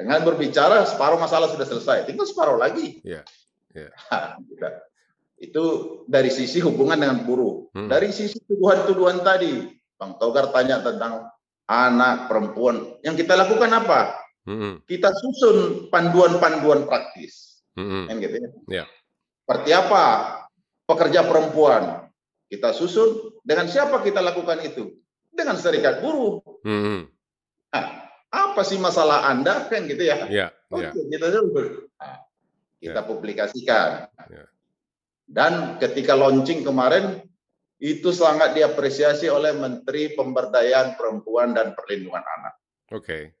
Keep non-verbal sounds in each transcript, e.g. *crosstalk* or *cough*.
Dengan berbicara separuh masalah sudah selesai, tinggal separuh lagi. Iya. Iya. itu dari sisi hubungan dengan buruh. Hmm. Dari sisi tuduhan-tuduhan tadi, Bang Togar tanya tentang anak, perempuan. Yang kita lakukan apa? Hmm. Kita susun panduan-panduan praktis. Hmm. Kan gitu ya. Ya. Seperti apa pekerja perempuan? Kita susun dengan siapa kita lakukan itu? Dengan serikat buruh. Hmm. Nah, apa sih masalah Anda kan gitu ya? Ya. Oke, Ya. kita dulu. Nah, kita publikasikan. Ya. Dan ketika launching kemarin itu sangat diapresiasi oleh Menteri Pemberdayaan Perempuan dan Perlindungan Anak. Oke.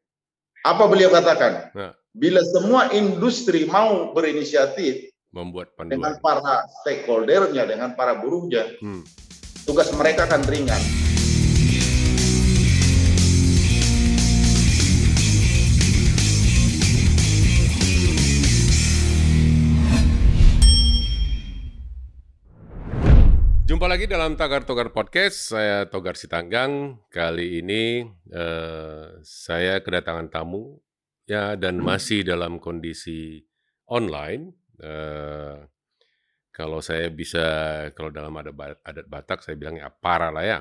Apa beliau katakan? Ya. Bila semua industri mau berinisiatif Membuat dengan panduan. para stakeholdernya, dengan para buruhnya, Hmm. tugas mereka akan ringan. Jumpa lagi dalam Tagar Togar Podcast. Saya Togar Sitanggang. Kali ini eh, saya kedatangan tamu ya dan *clears throat* masih dalam kondisi online. Eh, kalau saya bisa, kalau dalam ada adat Batak saya bilangnya apara lah ya.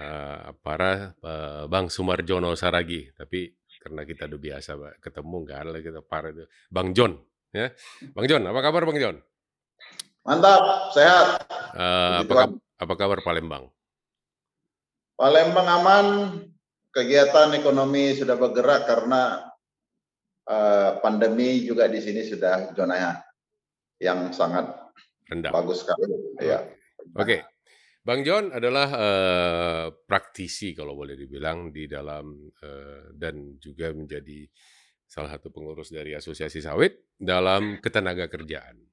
Eh, apara eh, Bang Sumarjono Saragi. Tapi karena kita udah biasa ketemu nggak ada lagi kita para itu. Bang John ya. Bang John, apa kabar Bang John? Mantap, sehat. Eh, apa, Puji kab- apa kabar Palembang? Palembang aman, kegiatan ekonomi sudah bergerak karena eh, pandemi juga di sini sudah zona yang sangat Rendah. bagus sekali. Ya. Oke, Bang John adalah eh, praktisi kalau boleh dibilang di dalam eh, dan juga menjadi salah satu pengurus dari Asosiasi Sawit dalam ketenaga kerjaan.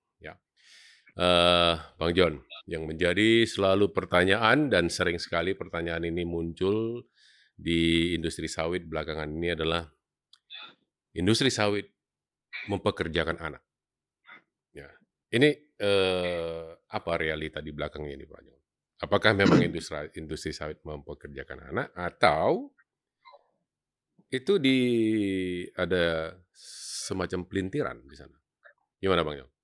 Eh, Bang John, yang menjadi selalu pertanyaan dan sering sekali pertanyaan ini muncul di industri sawit belakangan ini adalah industri sawit mempekerjakan anak. Ya, ini eh, apa realita di belakangnya ini, Pak John? Apakah memang *clears throat* industri industri sawit mempekerjakan anak atau itu di ada semacam pelintiran di sana? Gimana, Bang John?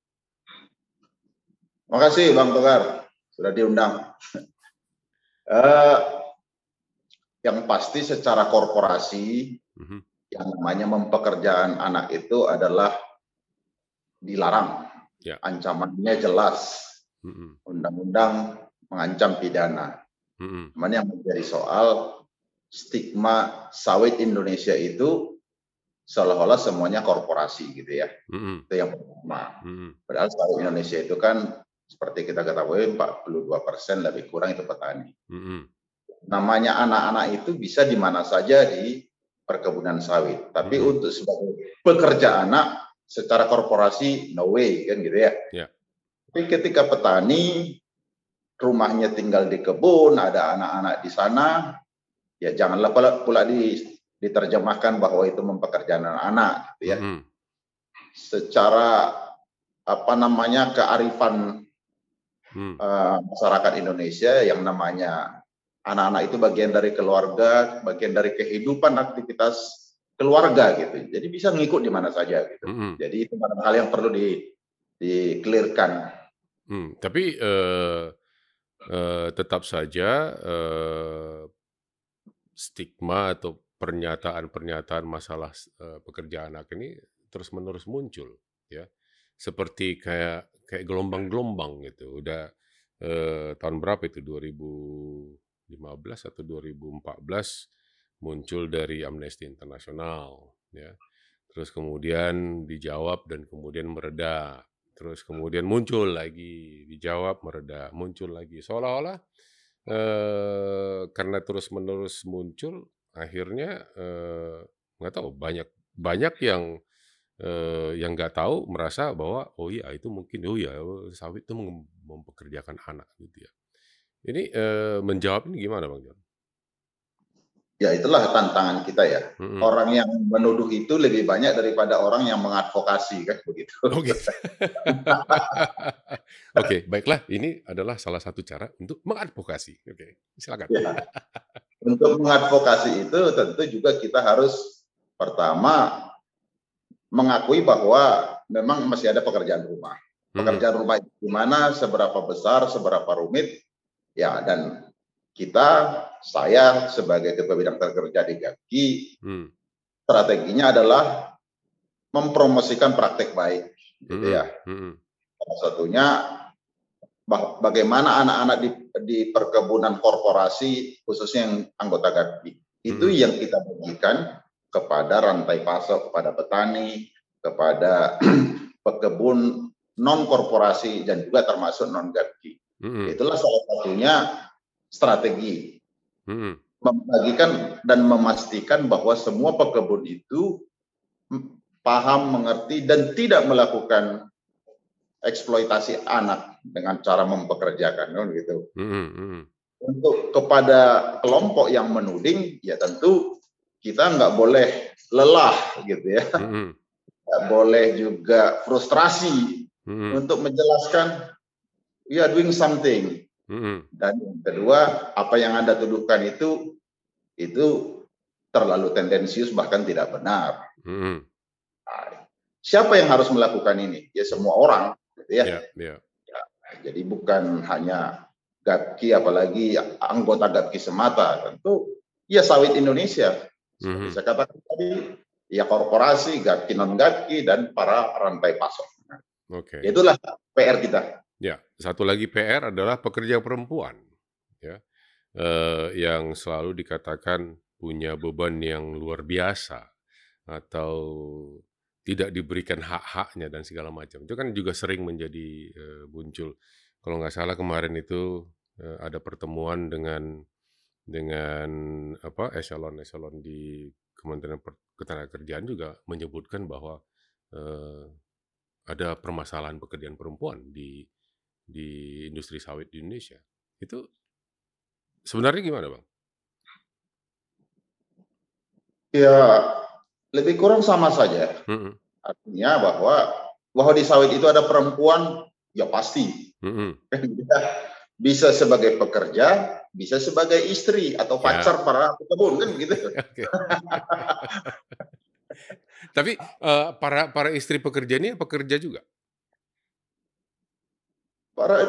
Makasih Bang Togar sudah diundang. *laughs* Eh, yang pasti secara korporasi Mhm. yang namanya mempekerjakan anak itu adalah dilarang. Ya. Ancamannya jelas. Mhm. Undang-undang mengancam pidana. Mhm. Cuman yang menjadi soal stigma sawit Indonesia itu seolah-olah semuanya korporasi gitu ya. Mhm. Itu yang pertama. Mhm. Padahal sawit Indonesia itu kan seperti kita ketahui 42% lebih kurang itu petani. Mhm. Namanya anak-anak itu bisa di mana saja di perkebunan sawit. Tapi Mhm. untuk sebagai pekerja anak secara korporasi no way kan gitu ya. Ya. Tapi ketika petani rumahnya tinggal di kebun, ada anak-anak di sana, ya janganlah pula, pula di, diterjemahkan bahwa itu mempekerjakan anak gitu ya. Mhm. Secara apa namanya kearifan Mhm. eh, masyarakat Indonesia yang namanya anak-anak itu bagian dari keluarga, bagian dari kehidupan aktivitas keluarga gitu. Jadi bisa ngikut di mana saja gitu. Mhm. Jadi itu hal yang perlu di di-clearkan. Hmm, tapi eh, eh, tetap saja eh, stigma atau pernyataan-pernyataan masalah eh, pekerjaan anak ini terus-menerus muncul, ya. Seperti kayak kayak gelombang-gelombang gitu. Udah eh, tahun berapa itu 2015 atau 2014 muncul dari Amnesty International, ya. Terus kemudian dijawab dan kemudian mereda terus kemudian muncul lagi dijawab mereda muncul lagi seolah-olah eh, karena terus menerus muncul akhirnya eh, nggak tahu banyak banyak yang eh, yang nggak tahu merasa bahwa oh iya itu mungkin oh iya sawit itu mem- mempekerjakan anak gitu ya ini eh, menjawab ini gimana bang John? Ya itulah tantangan kita ya. Mm-mm. Orang yang menuduh itu lebih banyak daripada orang yang mengadvokasi kan begitu. Oke. *laughs* Oke, baiklah. Ini adalah salah satu cara untuk mengadvokasi. Oke, silakan. Ya. Untuk mengadvokasi itu tentu juga kita harus pertama mengakui bahwa memang masih ada pekerjaan rumah. Mhm. Pekerjaan rumah itu di mana, seberapa besar, seberapa rumit, ya dan kita, saya sebagai ketua bidang kerja di GAPKI, Hmm. strateginya adalah mempromosikan praktek baik, gitu ya. Mhm. Salah satunya bagaimana anak-anak di, di perkebunan korporasi, khususnya yang anggota GAPKI, itu Mhm. yang kita bagikan kepada rantai pasok, kepada petani, kepada *clears throat* pekebun non korporasi dan juga termasuk non GAPKI. Mhm. Itulah salah satunya strategi Mhm. membagikan dan memastikan bahwa semua pekebun itu paham, mengerti dan tidak melakukan eksploitasi anak dengan cara mempekerjakan kan gitu. Mhm. Mhm. Untuk kepada kelompok yang menuding ya tentu kita nggak boleh lelah gitu ya, nggak boleh juga frustrasi Mhm. untuk menjelaskan we are doing something Mhm. Dan yang kedua, apa yang Anda tuduhkan itu itu terlalu tendensius bahkan tidak benar. Mhm. Nah, siapa yang harus melakukan ini? Ya semua orang, gitu ya. Ya, ya. Jadi bukan hanya GAPKI apalagi anggota GAPKI semata, tentu ya sawit Indonesia. Seperti Mhm. saya katakan tadi, ya korporasi, GAPKI non GAPKI dan para rantai pasok. Oke. itulah PR kita. Ya, satu lagi PR adalah pekerja perempuan, ya, eh, yang selalu dikatakan punya beban yang luar biasa atau tidak diberikan hak-haknya dan segala macam. Itu kan juga sering menjadi eh, muncul. Kalau nggak salah kemarin itu eh, ada pertemuan dengan dengan apa eselon-eselon di Kementerian Ketenagakerjaan juga menyebutkan bahwa eh, ada permasalahan pekerjaan perempuan di di industri sawit di Indonesia. Itu sebenarnya gimana, Bang? Ya lebih kurang sama saja. Mhm, Artinya bahwa bahwa di sawit itu ada perempuan, ya pasti. mhm, Dia *laughs* bisa sebagai pekerja, bisa sebagai istri atau Ya. pacar para pekebun kan gitu. *laughs* Tapi eh, para para istri pekerja ini pekerja juga? Para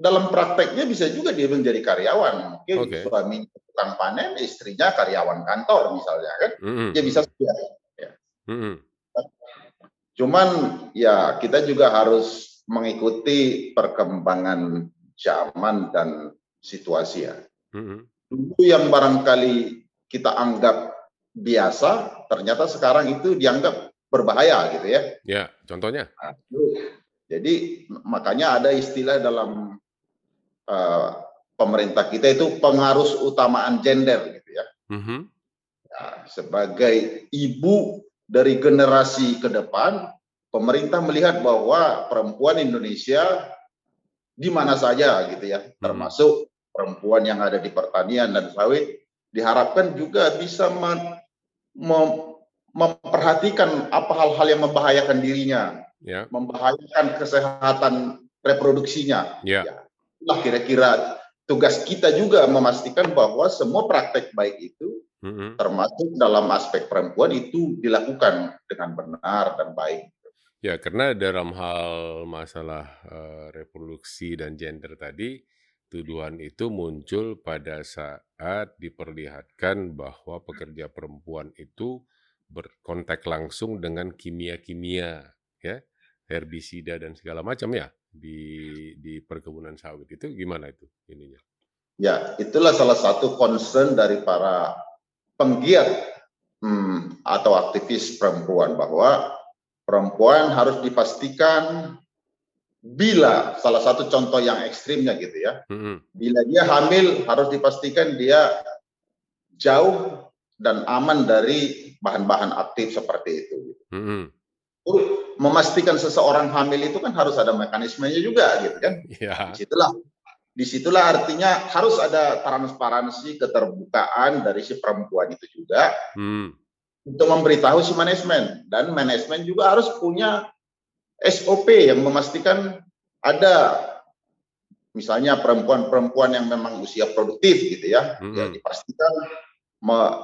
dalam prakteknya bisa juga dia menjadi karyawan. Mungkin Oke. suami tukang panen, istrinya karyawan kantor misalnya kan. Mhm, Dia bisa saja. mhm, Cuman ya kita juga harus mengikuti perkembangan zaman dan situasi ya. mhm, Dulu yang barangkali kita anggap biasa, ternyata sekarang itu dianggap berbahaya gitu ya. Ya, contohnya? Nah. Jadi makanya ada istilah dalam eh, pemerintah kita itu pengaruh utamaan gender gitu ya. Mhm, Nah, sebagai ibu dari generasi ke depan, pemerintah melihat bahwa perempuan Indonesia di mana saja gitu ya, termasuk perempuan yang ada di pertanian dan sawit, diharapkan juga bisa mem- memperhatikan apa hal-hal yang membahayakan dirinya, Ya, membahayakan kesehatan reproduksinya. ya, Itulah kira-kira tugas kita juga memastikan bahwa semua praktek baik itu mhm. termasuk dalam aspek perempuan itu dilakukan dengan benar dan baik. Ya, karena dalam hal masalah eh, reproduksi dan gender tadi, tuduhan itu muncul pada saat diperlihatkan bahwa pekerja perempuan itu berkontak langsung dengan kimia-kimia, ya, herbisida dan segala macam ya di di perkebunan sawit itu gimana itu ininya? Ya, itulah salah satu concern dari para penggiat hmm, atau aktivis perempuan bahwa perempuan harus dipastikan bila salah satu contoh yang ekstrimnya gitu ya, Mhm, bila dia hamil harus dipastikan dia jauh dan aman dari bahan-bahan aktif seperti itu. mhm. Memastikan seseorang hamil itu kan harus ada mekanismenya juga gitu kan. Ya, Di situlah di situlah artinya harus ada transparansi keterbukaan dari si perempuan itu juga hmm, untuk memberitahu si manajemen dan manajemen juga harus punya SOP yang memastikan ada misalnya perempuan-perempuan yang memang usia produktif gitu ya, Mhm. ya dipastikan me-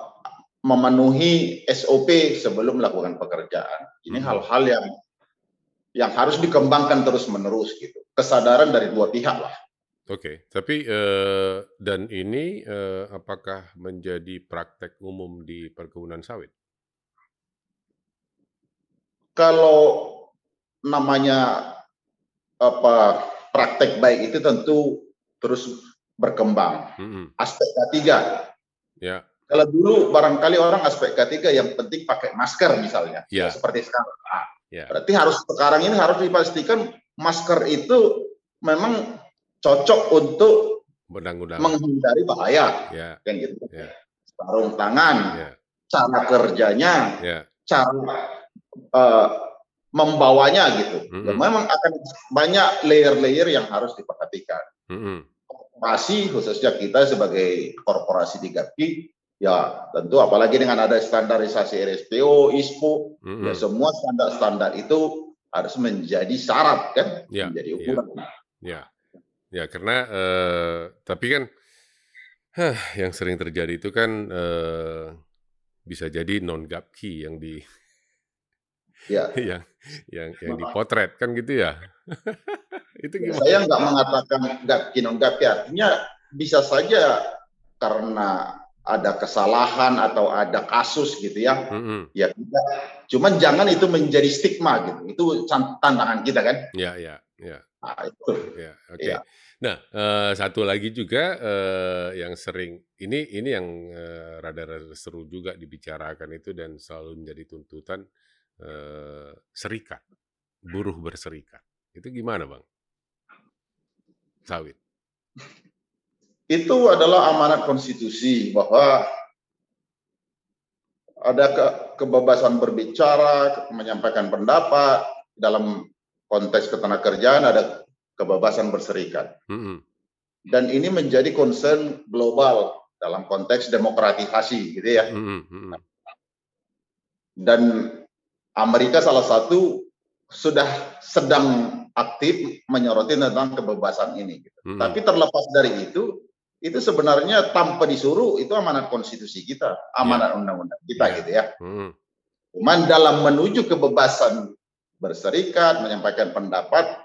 memenuhi SOP sebelum melakukan pekerjaan. Ini Mhm. hal-hal yang yang harus dikembangkan terus-menerus gitu. Kesadaran dari dua pihak lah. Oke, tapi, eee, dan ini, eee, apakah menjadi praktek umum di perkebunan sawit? Kalau namanya, apa, praktek baik itu tentu terus berkembang. Mhm. Aspek K3. Ya. Kalau dulu barangkali orang aspek K3 yang penting pakai masker misalnya, Ya. seperti sekarang. Nah, Ya. berarti harus sekarang ini harus dipastikan masker itu memang cocok untuk menghindari bahaya, Ya, kan gitu. ya, Sarung tangan, ya, cara kerjanya, ya. cara eh, membawanya gitu. Ya, Mhm. memang akan banyak layer-layer yang harus diperhatikan. Mhm. Korporasi khususnya kita sebagai korporasi di GAPI, ya tentu apalagi dengan ada standarisasi RSPO, ISPO, ya Mhm. semua standar-standar itu harus menjadi syarat kan, Ya, menjadi ya. ukuran. Ya. Ya, karena, eee, tapi kan, hah, yang sering terjadi itu kan, eee, bisa jadi non-GAPKI yang di Ya. *laughs* yang yang yang dipotret kan gitu ya? *laughs* Itu Ya, gimana? saya nggak mengatakan GAPI non GAPI artinya bisa saja karena ada kesalahan atau ada kasus gitu ya. Mhm. Ya kita cuman jangan itu menjadi stigma gitu. Itu tantangan kita kan. Ya ya ya. Nah, itu. Ya, oke. Iya. Nah, eee, satu lagi juga, eee, yang sering ini ini yang, eee, rada-rada seru juga dibicarakan itu dan selalu menjadi tuntutan, eee, serikat, buruh berserikat. Itu gimana, Bang? Sawit. Itu adalah amanat konstitusi bahwa ada ke, kebebasan berbicara, menyampaikan pendapat dalam konteks ketenagakerjaan ada kebebasan berserikat. Mhm. Dan ini menjadi concern global dalam konteks demokratisasi gitu ya. Mhm mhm. Dan Amerika salah satu sudah sedang aktif menyoroti tentang kebebasan ini. gitu. Mhm. Tapi terlepas dari itu, itu sebenarnya tanpa disuruh itu amanat konstitusi kita, amanat undang-undang kita Ya. gitu ya. Mhm. Cuman dalam menuju kebebasan berserikat, menyampaikan pendapat,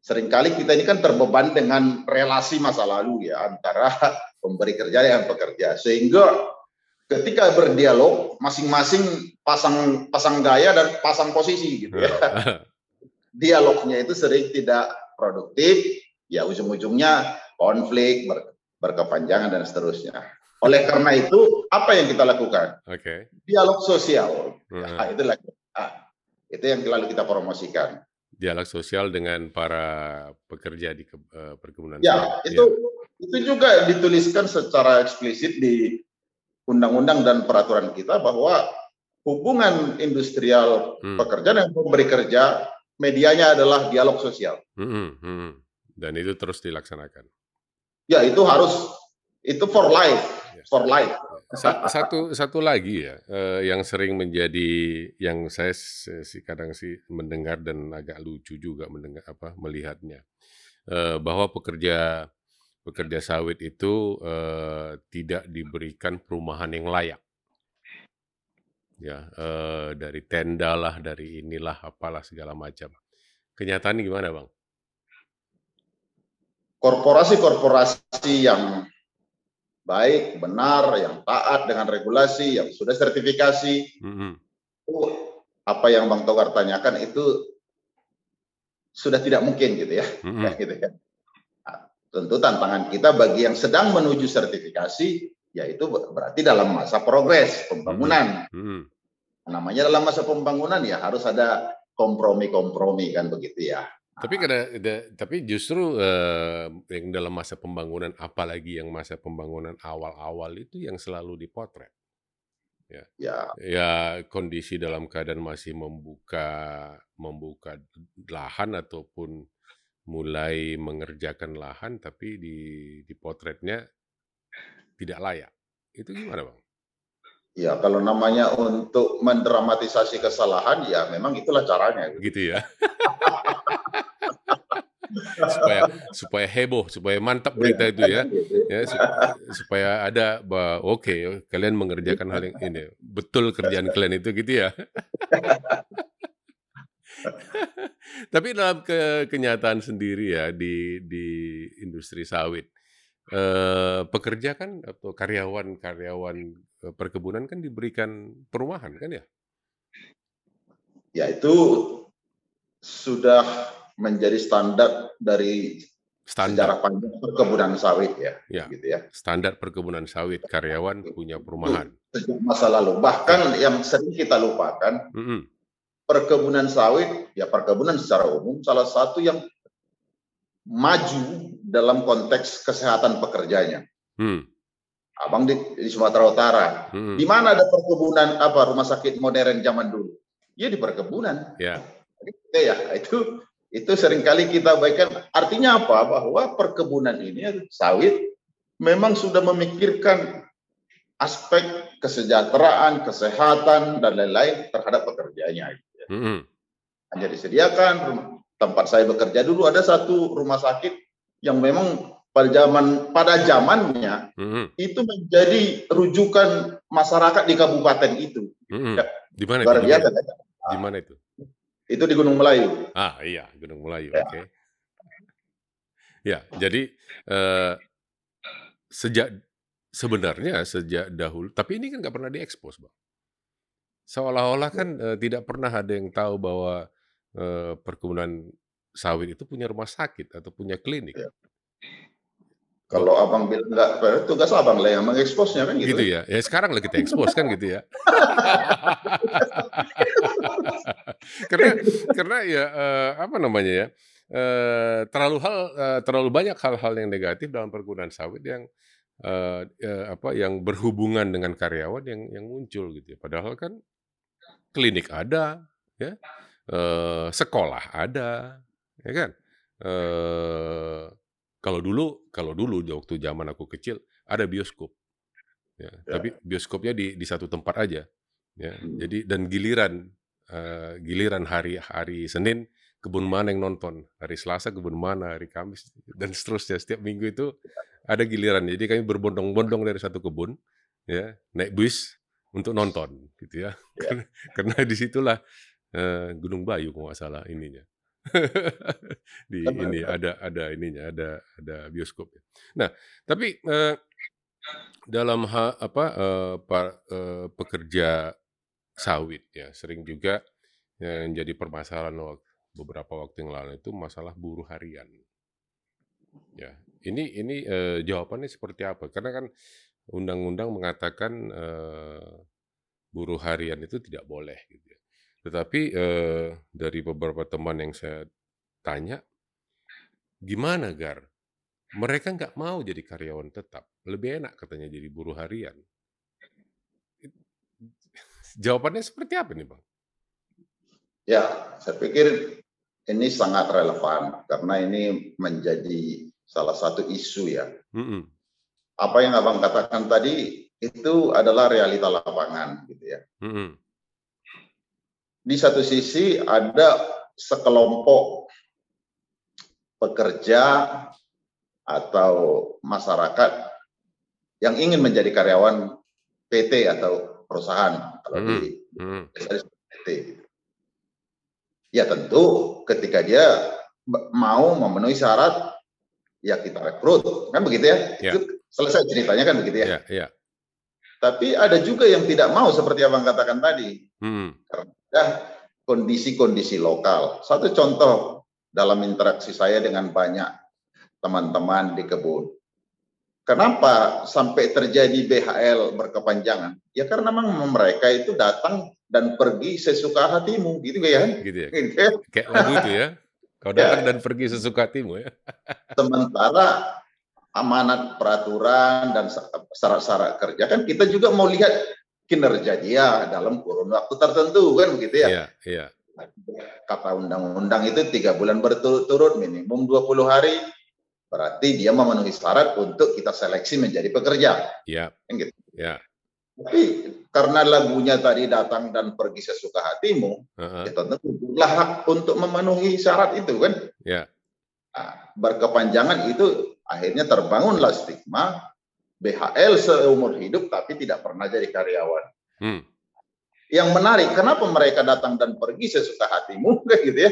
sering kali kita ini kan terbeban dengan relasi masa lalu ya antara *laughs* pemberi kerja dan pekerja. Sehingga ketika berdialog masing-masing pasang pasang gaya dan pasang posisi gitu ya. *laughs* Dialognya itu sering tidak produktif, ya ujung-ujungnya konflik, ber- berkepanjangan dan seterusnya. Oleh karena itu, apa yang kita lakukan? Oke. Dialog sosial. Mhm. Ah, itu lagi. Ah, itu yang selalu kita promosikan. Dialog sosial dengan para pekerja di ke eee, perkebunan Ya, sawit. itu Ya. itu juga dituliskan secara eksplisit di undang-undang dan peraturan kita bahwa hubungan industrial Hmm. pekerja dan pemberi kerja medianya adalah dialog sosial. Mhm mhm. Dan itu terus dilaksanakan. Ya, itu harus itu for life, Ya. for life. Sa satu satu lagi ya, eee, yang sering menjadi yang saya sih kadang sih mendengar dan agak lucu juga mendengar apa, melihatnya, eee, bahwa pekerja pekerja sawit itu, eee, tidak diberikan perumahan yang layak. Ya, eee, dari tenda lah, dari inilah, apalah, segala macam. Kenyataannya gimana, Bang? Korporasi-korporasi yang baik, benar, yang taat dengan regulasi, yang sudah sertifikasi, Mhm. itu apa yang Bang Togar tanyakan itu sudah tidak mungkin gitu ya. Mhm. Kayak *laughs* gitu kan. Nah, tentu tantangan kita bagi yang sedang menuju sertifikasi yaitu ber- berarti dalam masa progres pembangunan. Mhm. Namanya dalam masa pembangunan ya harus ada kompromi-kompromi kan begitu ya. Tapi kada da tapi justru, eee, yang dalam masa pembangunan, apalagi yang masa pembangunan awal-awal itu yang selalu dipotret. Ya. Ya, Ya kondisi dalam keadaan masih membuka membuka lahan ataupun mulai mengerjakan lahan, tapi di dipotretnya tidak layak. Itu gimana, Bang? ya kalau namanya untuk mendramatisasi kesalahan ya memang itulah caranya. Gitu ya? *laughs* Supaya supaya heboh, supaya mantap berita itu ya. *laughs* Gitu. Ya, sup supaya ada oke, kalian mengerjakan hal yang ini. betul kerjaan kalian itu gitu ya. *laughs* *laughs* Tapi dalam ke kenyataan sendiri ya di di industri sawit, eh, pekerja kan atau karyawan-karyawan eh, perkebunan kan diberikan perumahan kan ya? Ya itu sudah menjadi standar dari Standar, sejarah panjang perkebunan sawit ya, ya. gitu ya. Standar perkebunan sawit karyawan punya perumahan. Sejak masa lalu. Bahkan yang sering kita lupakan, Mm-mm. Perkebunan sawit, ya perkebunan secara umum salah satu yang maju dalam konteks kesehatan pekerjanya. Hmm. Abang di, di Sumatera Utara, Mm-mm. di mana ada perkebunan apa rumah sakit modern zaman dulu? Ya di perkebunan. Ya. Oke ya, itu itu sering kali kita baikkan. Artinya apa? Bahwa perkebunan ini sawit memang sudah memikirkan aspek kesejahteraan, kesehatan dan lain-lain terhadap pekerjanya. Mm-mm. Hanya disediakan rumah- tempat saya bekerja dulu ada satu rumah sakit yang memang pada zaman pada zamannya Mm-mm. itu menjadi rujukan masyarakat di kabupaten itu. Ya. Di mana itu? Luar Di biasa. mana, di mana itu? Itu di Gunung Melayu. Ah iya, Gunung Melayu. Ya. Oke. Ya, jadi eh, sejak sebenarnya sejak dahulu, tapi ini kan nggak pernah diekspos, bang. Seolah-olah kan eh, tidak pernah ada yang tahu bahwa eh, perkebunan sawit itu punya rumah sakit atau punya klinik, Ya. Kalau abang bilang nggak, tugas abang lah yang mengeksposnya kan gitu. gitu ya. Ya sekarang lah kita ekspos kan gitu ya. *laughs* karena karena ya eh, apa namanya ya eh, terlalu hal eh, terlalu banyak hal-hal yang negatif dalam perkebunan sawit yang eh, eh, apa yang berhubungan dengan karyawan yang yang muncul gitu ya. Padahal kan klinik ada ya. Eh, sekolah ada ya kan? Eh kalau dulu kalau dulu waktu zaman aku kecil ada bioskop ya, Ya. tapi bioskopnya di di satu tempat aja ya. Hmm. jadi dan giliran eh, giliran hari hari Senin kebun mana yang nonton? Hari Selasa kebun mana? Hari Kamis? Dan seterusnya. Setiap minggu itu ada giliran. Jadi kami berbondong-bondong dari satu kebun ya. Naik bus untuk nonton gitu ya *laughs* Ya. karena, karena di situlah eh, Gunung Bayu kalau nggak salah ininya *laughs* di Benar, ini ada ada ininya ada ada bioskopnya. Nah tapi eh, dalam ha, apa eh, pa- eh, pekerja sawit ya sering juga yang jadi permasalahan beberapa waktu yang lalu itu masalah buruh harian. Ya ini ini eh, jawabannya seperti apa? Karena kan undang-undang mengatakan eh, buruh harian itu tidak boleh gitu ya. Tetapi eh, dari beberapa teman yang saya tanya, gimana Gar? Mereka nggak mau jadi karyawan tetap. Lebih enak katanya jadi buruh harian. Jawabannya seperti apa nih Bang? Ya, saya pikir ini sangat relevan karena ini menjadi salah satu isu ya. Mm-mm. Apa yang abang katakan tadi itu adalah realita lapangan gitu ya. Mm-mm. Di satu sisi ada sekelompok pekerja atau masyarakat yang ingin menjadi karyawan PT atau perusahaan kalau Hmm. di PT. gitu. Ya tentu ketika dia mau memenuhi syarat ya kita rekrut kan begitu ya. Itu selesai ceritanya kan begitu ya. Ya, ya. Tapi ada juga yang tidak mau seperti abang katakan tadi. Mm. Ya, kondisi-kondisi lokal. Satu contoh dalam interaksi saya dengan banyak teman-teman di kebun. Kenapa sampai terjadi BHL berkepanjangan? Ya karena memang mereka itu datang dan pergi sesuka hatimu, gitu ya. Gitu ya. Gitu ya. Kayak lagu itu ya. Kau datang dan pergi sesuka hatimu ya. Sementara amanat peraturan dan syarat-syarat kerja kan kita juga mau lihat kinerja dia dalam kurun waktu tertentu kan begitu ya. Iya, iya. Kata undang-undang itu tiga bulan berturut-turut minimum 20 hari berarti dia memenuhi syarat untuk kita seleksi menjadi pekerja. Iya. Kan gitu. Ya. Tapi karena lagunya tadi datang dan pergi sesuka hatimu, Heeh. ya tentu hak untuk memenuhi syarat itu kan. Ya. Nah, berkepanjangan itu akhirnya terbangunlah stigma BHL seumur hidup tapi tidak pernah jadi karyawan. Hmm. yang menarik, kenapa mereka datang dan pergi sesuka hatimu, *laughs* gitu ya?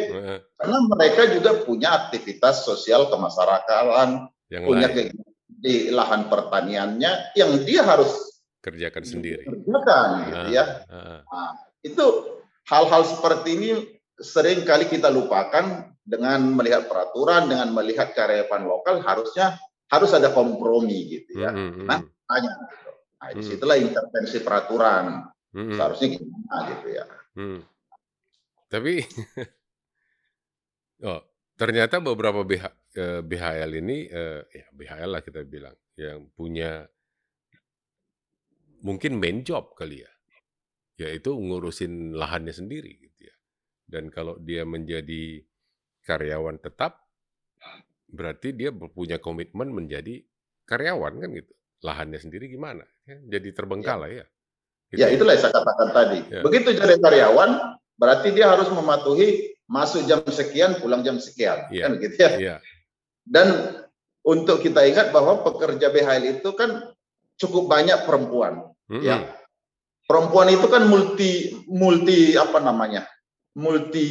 Karena mereka juga punya aktivitas sosial kemasyarakatan, yang punya lain. di lahan pertaniannya yang dia harus kerjakan sendiri. Kerjakan, gitu ya. Nah, itu hal-hal seperti ini sering kali kita lupakan dengan melihat peraturan, dengan melihat karyawan lokal harusnya harus ada kompromi gitu ya. Mm -hmm. Nah, tanya. Gitu. Nah, di situlah intervensi peraturan. Hmm. Seharusnya gimana gitu ya. Hmm. Tapi *laughs* oh, ternyata beberapa BH, eh, BHL ini eh, ya BHL lah kita bilang yang punya mungkin main job kali ya. Yaitu ngurusin lahannya sendiri gitu ya. Dan kalau dia menjadi karyawan tetap berarti dia punya komitmen menjadi karyawan kan gitu. Lahannya sendiri gimana? Ya, jadi terbengkalai ya. ya. Gitu. Ya itulah yang saya katakan tadi. Ya. Begitu jadi karyawan, berarti dia harus mematuhi masuk jam sekian, pulang jam sekian, ya. kan gitu ya. ya. Dan untuk kita ingat bahwa pekerja BHL itu kan cukup banyak perempuan, mm -hmm. ya. Perempuan itu kan multi multi apa namanya, multi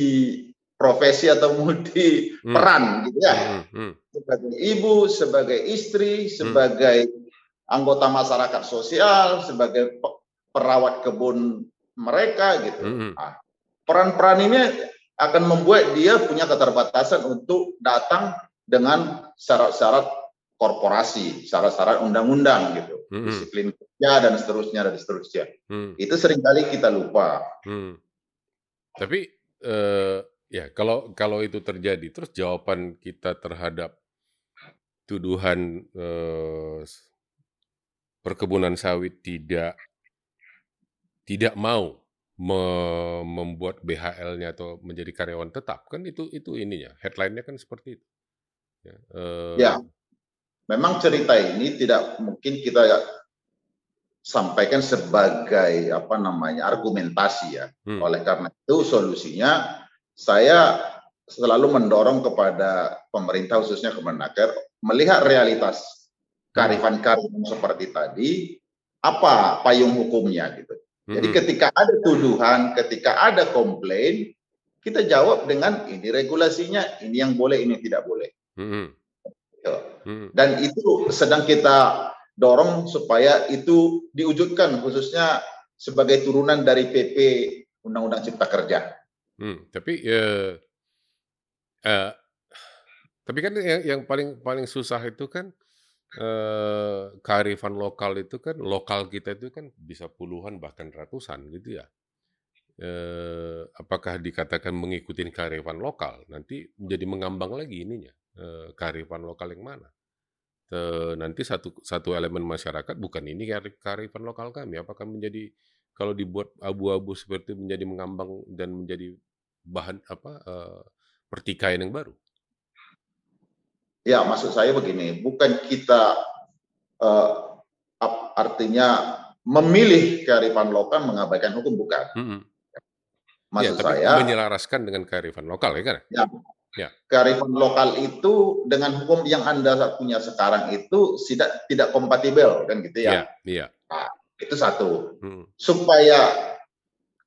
profesi atau multi mm. peran gitu ya. Mm -hmm. Sebagai ibu, sebagai istri, sebagai mm. anggota masyarakat sosial, sebagai perawat kebun mereka gitu. Mm-hmm. Nah, peran-peran ini akan membuat dia punya keterbatasan untuk datang dengan syarat-syarat korporasi, syarat-syarat undang-undang gitu, mm-hmm. disiplin kerja dan seterusnya dan seterusnya. Mm. Itu sering kali kita lupa. Mm. Tapi uh, ya kalau kalau itu terjadi, terus jawaban kita terhadap tuduhan uh, perkebunan sawit tidak tidak mau me membuat BHL-nya atau menjadi karyawan tetap kan itu itu ininya headline-nya kan seperti itu. Ya, uh, ya, memang cerita ini tidak mungkin kita sampaikan sebagai apa namanya argumentasi ya. Hmm. Oleh karena itu solusinya saya selalu mendorong kepada pemerintah khususnya Kemenaker melihat realitas hmm. karifan-karifan seperti tadi apa payung hukumnya gitu. Jadi ketika ada tuduhan, ketika ada komplain, kita jawab dengan ini regulasinya, ini yang boleh, ini tidak boleh. Hmm. Dan itu sedang kita dorong supaya itu diwujudkan khususnya sebagai turunan dari PP Undang-Undang Cipta Kerja. Hmm, tapi ya, uh, tapi kan yang, yang paling paling susah itu kan eh, kearifan lokal itu kan lokal kita itu kan bisa puluhan bahkan ratusan gitu ya. Eh, apakah dikatakan mengikuti kearifan lokal nanti menjadi mengambang lagi ininya eh, kearifan lokal yang mana? Eh, nanti satu satu elemen masyarakat bukan ini kearifan lokal kami apakah menjadi kalau dibuat abu-abu seperti menjadi mengambang dan menjadi bahan apa eh, pertikaian yang baru. Ya, maksud saya begini, bukan kita uh, artinya memilih kearifan lokal mengabaikan hukum, bukan. -hmm. Maksud ya, tapi saya menyelaraskan dengan kearifan lokal, ya kan? Ya, ya. Kearifan lokal itu dengan hukum yang anda punya sekarang itu tidak tidak kompatibel, kan gitu ya? Iya. ya. Nah, itu satu. Hmm. Supaya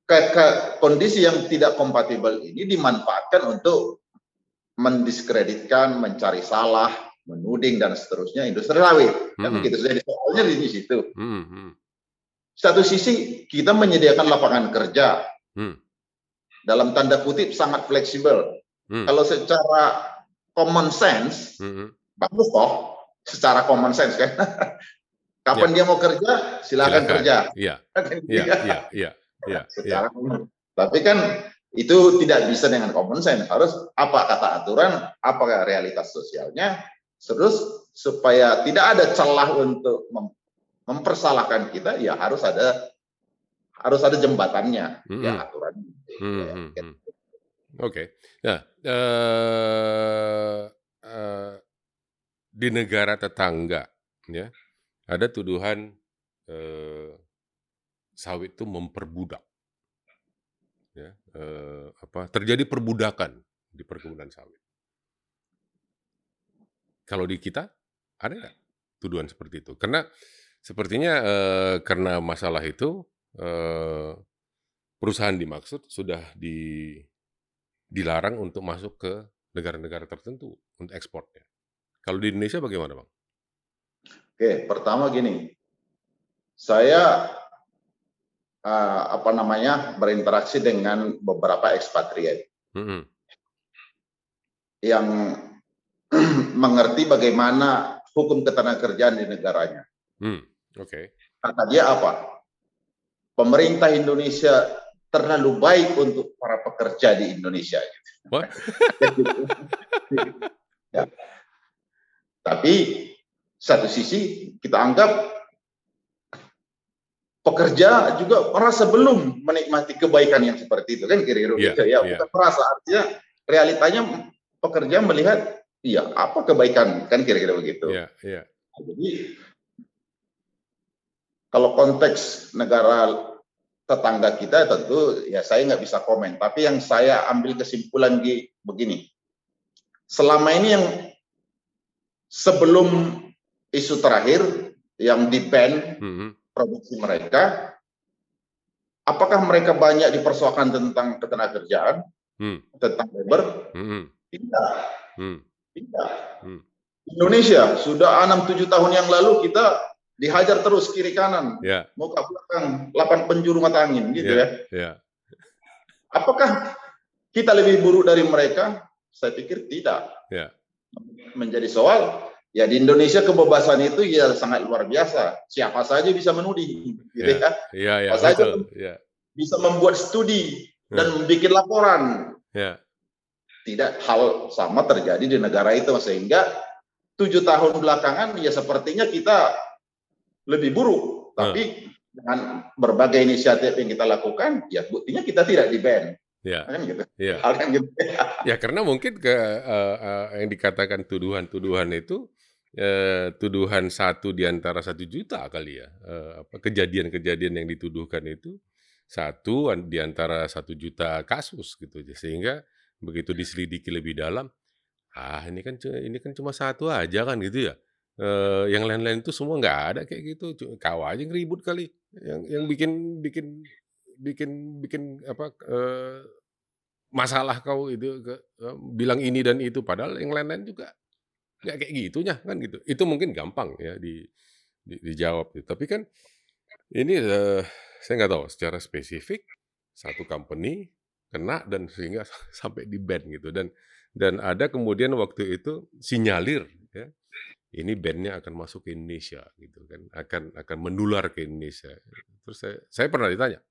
ke, ke kondisi yang tidak kompatibel ini dimanfaatkan untuk mendiskreditkan, mencari salah, menuding dan seterusnya industri sawit. Hmm. Kan begitu saja soalnya di situ. Hmm, hmm. Satu sisi kita menyediakan lapangan kerja. Hmm. Dalam tanda kutip sangat fleksibel. Hmm. Kalau secara common sense hmm. bagus toh secara common sense kan. *laughs* Kapan ya. dia mau kerja, silakan, silakan. kerja. Iya. *laughs* Iya, iya, iya. Ya. Secara ya. Tapi kan itu tidak bisa dengan common sense harus apa kata aturan apa realitas sosialnya terus supaya tidak ada celah untuk mem mempersalahkan kita ya harus ada harus ada jembatannya hmm. ya aturan hmm. ya. Gitu. oke okay. nah uh, uh, di negara tetangga ya ada tuduhan uh, sawit itu memperbudak ya, eh, apa terjadi perbudakan di perkebunan sawit. Kalau di kita ada nggak tuduhan seperti itu? Karena sepertinya eh, karena masalah itu eh, perusahaan dimaksud sudah di dilarang untuk masuk ke negara-negara tertentu untuk ekspornya. Kalau di Indonesia bagaimana, Bang? Oke, pertama gini. Saya uh, apa namanya berinteraksi dengan beberapa ekspatriat mm -hmm. yang *clears throat* mengerti bagaimana hukum ketenagakerjaan di negaranya. Mm, Oke. Okay. Kata dia apa? Pemerintah Indonesia terlalu baik untuk para pekerja di Indonesia. What? *laughs* ya. Tapi satu sisi kita anggap pekerja juga merasa belum menikmati kebaikan yang seperti itu kan kira-kira yeah, gitu ya. yeah. bukan merasa artinya realitanya pekerja melihat iya apa kebaikan? Kan kira-kira begitu. Yeah, yeah. jadi kalau konteks negara tetangga kita tentu ya saya nggak bisa komen. Tapi yang saya ambil kesimpulan di begini. Selama ini yang sebelum isu terakhir yang di ban mm -hmm produksi mereka, apakah mereka banyak dipersoalkan tentang ketenagakerjaan, hmm. tentang labor? Hmm. Tidak. Hmm. Tidak. Hmm. Indonesia sudah enam tujuh tahun yang lalu kita dihajar terus kiri kanan, yeah. muka belakang, delapan penjuru mata angin, gitu yeah. ya. Yeah. Apakah kita lebih buruk dari mereka? Saya pikir tidak. Yeah. Menjadi soal Ya di Indonesia kebebasan itu ya sangat luar biasa. Siapa saja bisa menudih, gitu ya. Iya, iya. Siapa saja ya. bisa membuat studi ya. dan membuat laporan. Ya. Tidak hal sama terjadi di negara itu sehingga tujuh tahun belakangan ya sepertinya kita lebih buruk. Tapi ya. dengan berbagai inisiatif yang kita lakukan, ya buktinya kita tidak di ban. Ya. Kan gitu. Ya. Kan gitu. ya karena mungkin ke uh, uh, yang dikatakan tuduhan-tuduhan itu eh, tuduhan satu di antara satu juta kali ya, eh, apa kejadian-kejadian yang dituduhkan itu satu di antara satu juta kasus gitu sehingga begitu diselidiki lebih dalam, ah ini kan ini kan cuma satu aja kan gitu ya, eh, yang lain-lain itu semua nggak ada kayak gitu, kau aja yang ribut kali. Yang yang bikin bikin bikin bikin apa, eh, masalah kau itu ke, eh, bilang ini dan itu. Padahal yang lain-lain juga nggak kayak gitunya kan gitu. Itu mungkin gampang ya di, di dijawab gitu. Tapi kan ini uh, saya nggak tahu secara spesifik satu company kena dan sehingga *laughs* sampai di ban gitu dan dan ada kemudian waktu itu sinyalir ya ini bandnya akan masuk ke Indonesia gitu kan akan akan menular ke Indonesia terus saya saya pernah ditanya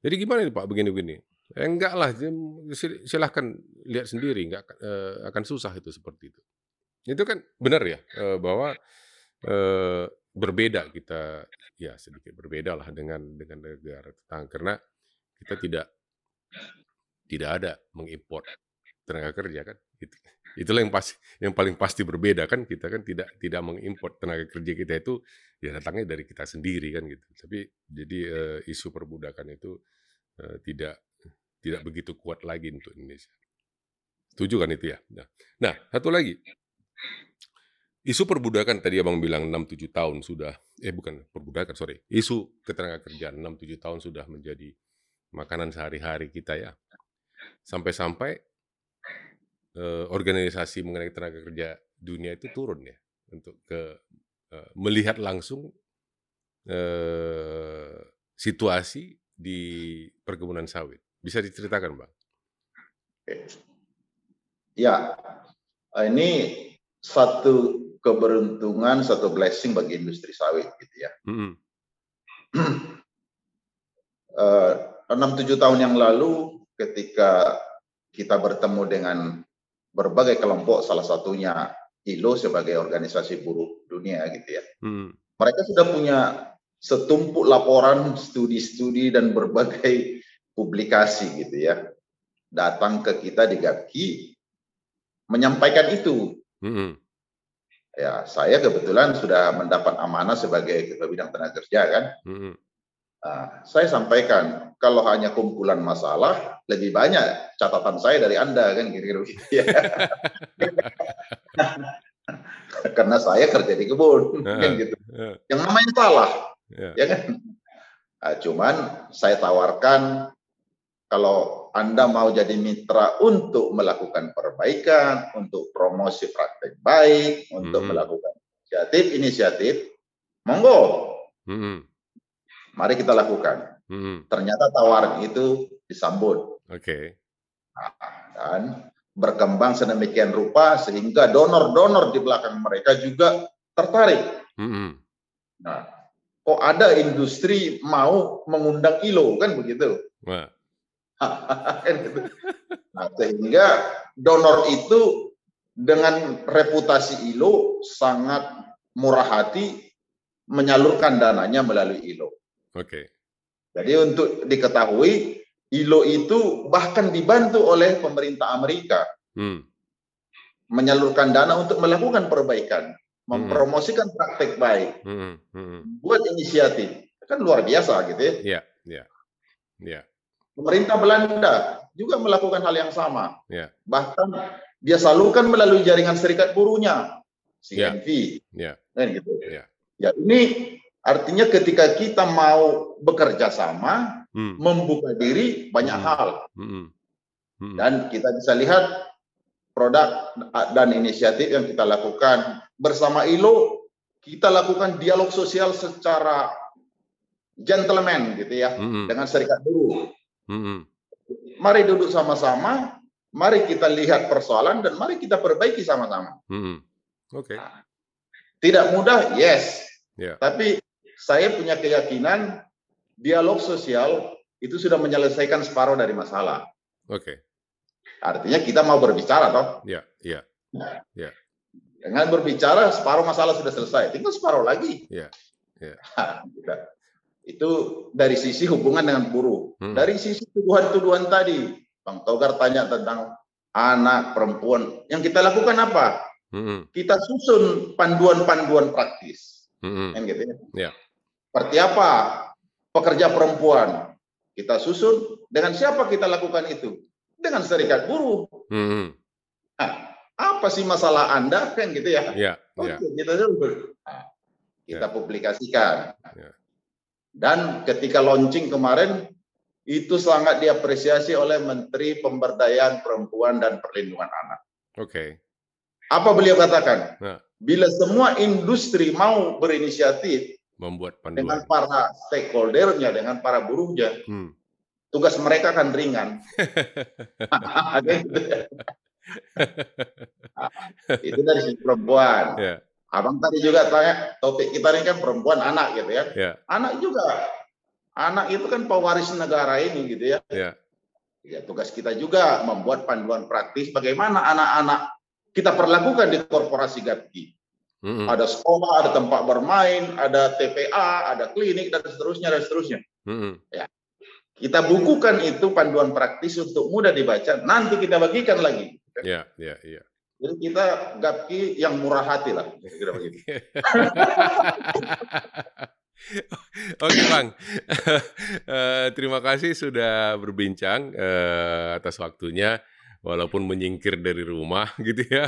jadi gimana nih Pak begini-begini eh, enggak lah silahkan lihat sendiri enggak eh, akan susah itu seperti itu itu kan benar ya, bahwa, berbeda kita ya sedikit berbeda lah dengan dengan negara tetangga karena kita tidak tidak ada mengimpor tenaga kerja kan, itu itulah yang pasti yang paling pasti berbeda kan kita kan tidak tidak mengimpor tenaga kerja kita itu ya datangnya dari kita sendiri kan gitu. Tapi jadi, isu perbudakan itu, tidak tidak begitu kuat lagi untuk Indonesia. Setuju kan itu ya? Nah nah satu lagi Isu perbudakan tadi Abang bilang 6-7 tahun sudah, eh bukan perbudakan, sorry. Isu ketenaga kerjaan 6-7 tahun sudah menjadi makanan sehari-hari kita ya. Sampai-sampai eh, organisasi mengenai tenaga kerja dunia itu turun ya untuk ke eh, melihat langsung eh, situasi di perkebunan sawit. Bisa diceritakan, Bang? Ya, ini satu keberuntungan, satu blessing bagi industri sawit gitu ya. *clears throat* Enam tujuh tahun yang lalu ketika kita bertemu dengan berbagai kelompok, salah satunya ILO sebagai organisasi buruh dunia gitu ya. Mereka sudah punya setumpuk laporan, studi-studi dan berbagai publikasi gitu ya. Datang ke kita di GAPKI menyampaikan itu. Hmm ya saya kebetulan sudah mendapat amanah sebagai ketua bidang tenaga kerja kan. Hmm. Nah, saya sampaikan kalau hanya kumpulan masalah lebih banyak catatan saya dari anda kan kira-kira ya. *laughs* Karena saya kerja di kebun *laughs* uh, kan gitu. Uh. Yang namanya salah, yeah. ya kan. Nah, cuman saya tawarkan kalau Anda mau jadi mitra untuk melakukan perbaikan, untuk promosi praktek baik, untuk Mhm. melakukan inisiatif-inisiatif, monggo, Mhm. mari kita lakukan. Mhm. Ternyata tawaran itu disambut Oke. dan berkembang sedemikian rupa sehingga donor-donor di belakang mereka juga tertarik. Mhm. Nah, kok ada industri mau mengundang ILO kan begitu? Wah. *laughs* Nah, sehingga donor itu dengan reputasi ILO sangat murah hati menyalurkan dananya melalui ILO. Oke. Jadi untuk diketahui ILO itu bahkan dibantu oleh pemerintah Amerika Hmm. menyalurkan dana untuk melakukan perbaikan, mempromosikan praktek baik, Mhm. Mhm. buat inisiatif. Kan luar biasa gitu ya. Iya, iya. Iya. Pemerintah Belanda juga melakukan hal yang sama. Ya. Bahkan dia salurkan melalui jaringan serikat buruhnya, CNV. Ya. Kan gitu. Ya. Ya, ini artinya ketika kita mau bekerja sama, Hmm. membuka diri banyak Hmm. hal Mhm. Mhm. dan kita bisa lihat produk dan inisiatif yang kita lakukan bersama ILO, kita lakukan dialog sosial secara gentleman gitu ya Mhm. dengan serikat buruh. Mhm. Mari duduk sama-sama, mari kita lihat persoalan dan mari kita perbaiki sama-sama. Mhm. Oke. Tidak mudah, yes. Ya. Tapi saya punya keyakinan dialog sosial itu sudah menyelesaikan separuh dari masalah. Oke. Artinya kita mau berbicara toh. Ya, ya. Dengan berbicara separuh masalah sudah selesai, tinggal separuh lagi. Ya, ya. *laughs* Hah, gitu. Itu dari sisi hubungan dengan buruh. Hmm. Dari sisi tuduhan-tuduhan tadi, Bang Togar tanya tentang anak perempuan. Yang kita lakukan apa? Mhm. Kita susun panduan-panduan praktis. Mhm. Kan gitu ya. Ya. Seperti apa pekerja perempuan? Kita susun dengan siapa kita lakukan itu? Dengan serikat buruh. Mhm. Nah, apa sih masalah Anda kan gitu ya? Ya, Oke, kita dulu. Nah, kita publikasikan. Ya. Dan ketika launching kemarin itu sangat diapresiasi oleh Menteri Pemberdayaan Perempuan dan Perlindungan Anak. Oke. Apa beliau katakan? Ya. Bila semua industri mau berinisiatif Membuat dengan panduan. para stakeholdernya, dengan para buruhnya, Hmm. tugas mereka akan ringan. *laughs* *laughs* itu dari sisi perempuan. Ya, Abang tadi juga tanya, topik kita ini kan perempuan anak gitu ya. ya, Anak juga. Anak itu kan pewaris negara ini gitu ya. ya. Ya, tugas kita juga membuat panduan praktis bagaimana anak-anak kita perlakukan di korporasi GAPKI. Mhm. Ada sekolah, ada tempat bermain, ada TPA, ada klinik dan seterusnya dan seterusnya. Mhm. Kita bukukan itu panduan praktis untuk mudah dibaca. Nanti kita bagikan lagi. Ya, ya, ya. Jadi kita GAPKI yang murah hati lah. Kira-kira begitu. *laughs* Oke Bang, *laughs* Eh, terima kasih sudah berbincang eh, atas waktunya, walaupun menyingkir dari rumah *laughs* gitu ya.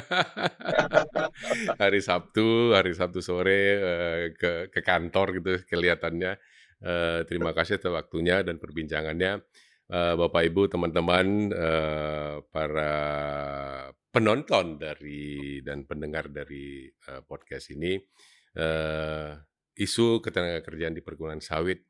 hari Sabtu, hari Sabtu sore eh, ke ke kantor gitu kelihatannya. Eh, terima kasih atas waktunya dan perbincangannya, Eh, Bapak Ibu, teman-teman, eh, para penonton dari dan pendengar dari eh, podcast ini. Eh, isu ketenagakerjaan di perkebunan sawit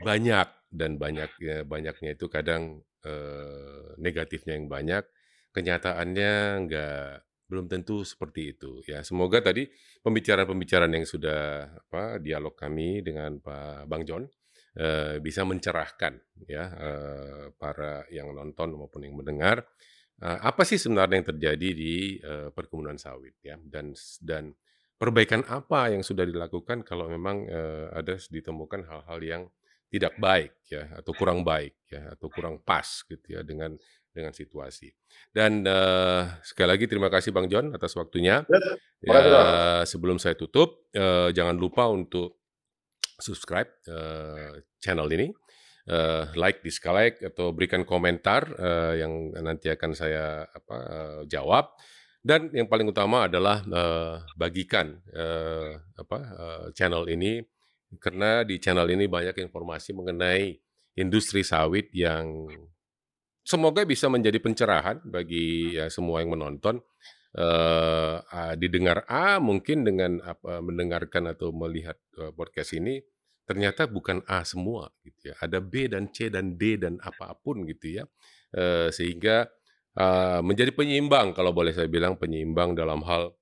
banyak dan banyaknya banyaknya itu kadang eh, negatifnya yang banyak kenyataannya nggak belum tentu seperti itu ya semoga tadi pembicaraan-pembicaraan yang sudah apa dialog kami dengan Pak Bang John eh, bisa mencerahkan ya eh, para yang nonton maupun yang mendengar apa sih sebenarnya yang terjadi di eh, perkebunan sawit ya dan dan perbaikan apa yang sudah dilakukan kalau memang eh, ada ditemukan hal-hal yang tidak baik ya atau kurang baik ya atau kurang pas gitu ya dengan dengan situasi. Dan eh, sekali lagi terima kasih Bang John atas waktunya. Ya, Bang. sebelum saya tutup eh, jangan lupa untuk subscribe eh, channel ini, eh, like, dislike atau berikan komentar eh, yang nanti akan saya apa eh, jawab. Dan yang paling utama adalah eh, bagikan eh, apa eh, channel ini karena di channel ini banyak informasi mengenai industri sawit yang semoga bisa menjadi pencerahan bagi ya semua yang menonton. Uh, uh, didengar A mungkin dengan apa mendengarkan atau melihat uh, podcast ini ternyata bukan A semua gitu ya. Ada B dan C dan D dan apa pun gitu ya. Uh, sehingga uh, menjadi penyeimbang kalau boleh saya bilang penyeimbang dalam hal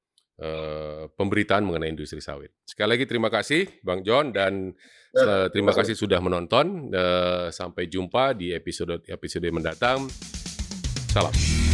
uh, pemberitaan mengenai industri sawit. Sekali lagi terima kasih Bang John dan uh, terima kasih sudah menonton. Uh, sampai jumpa di episode episode mendatang. Salam.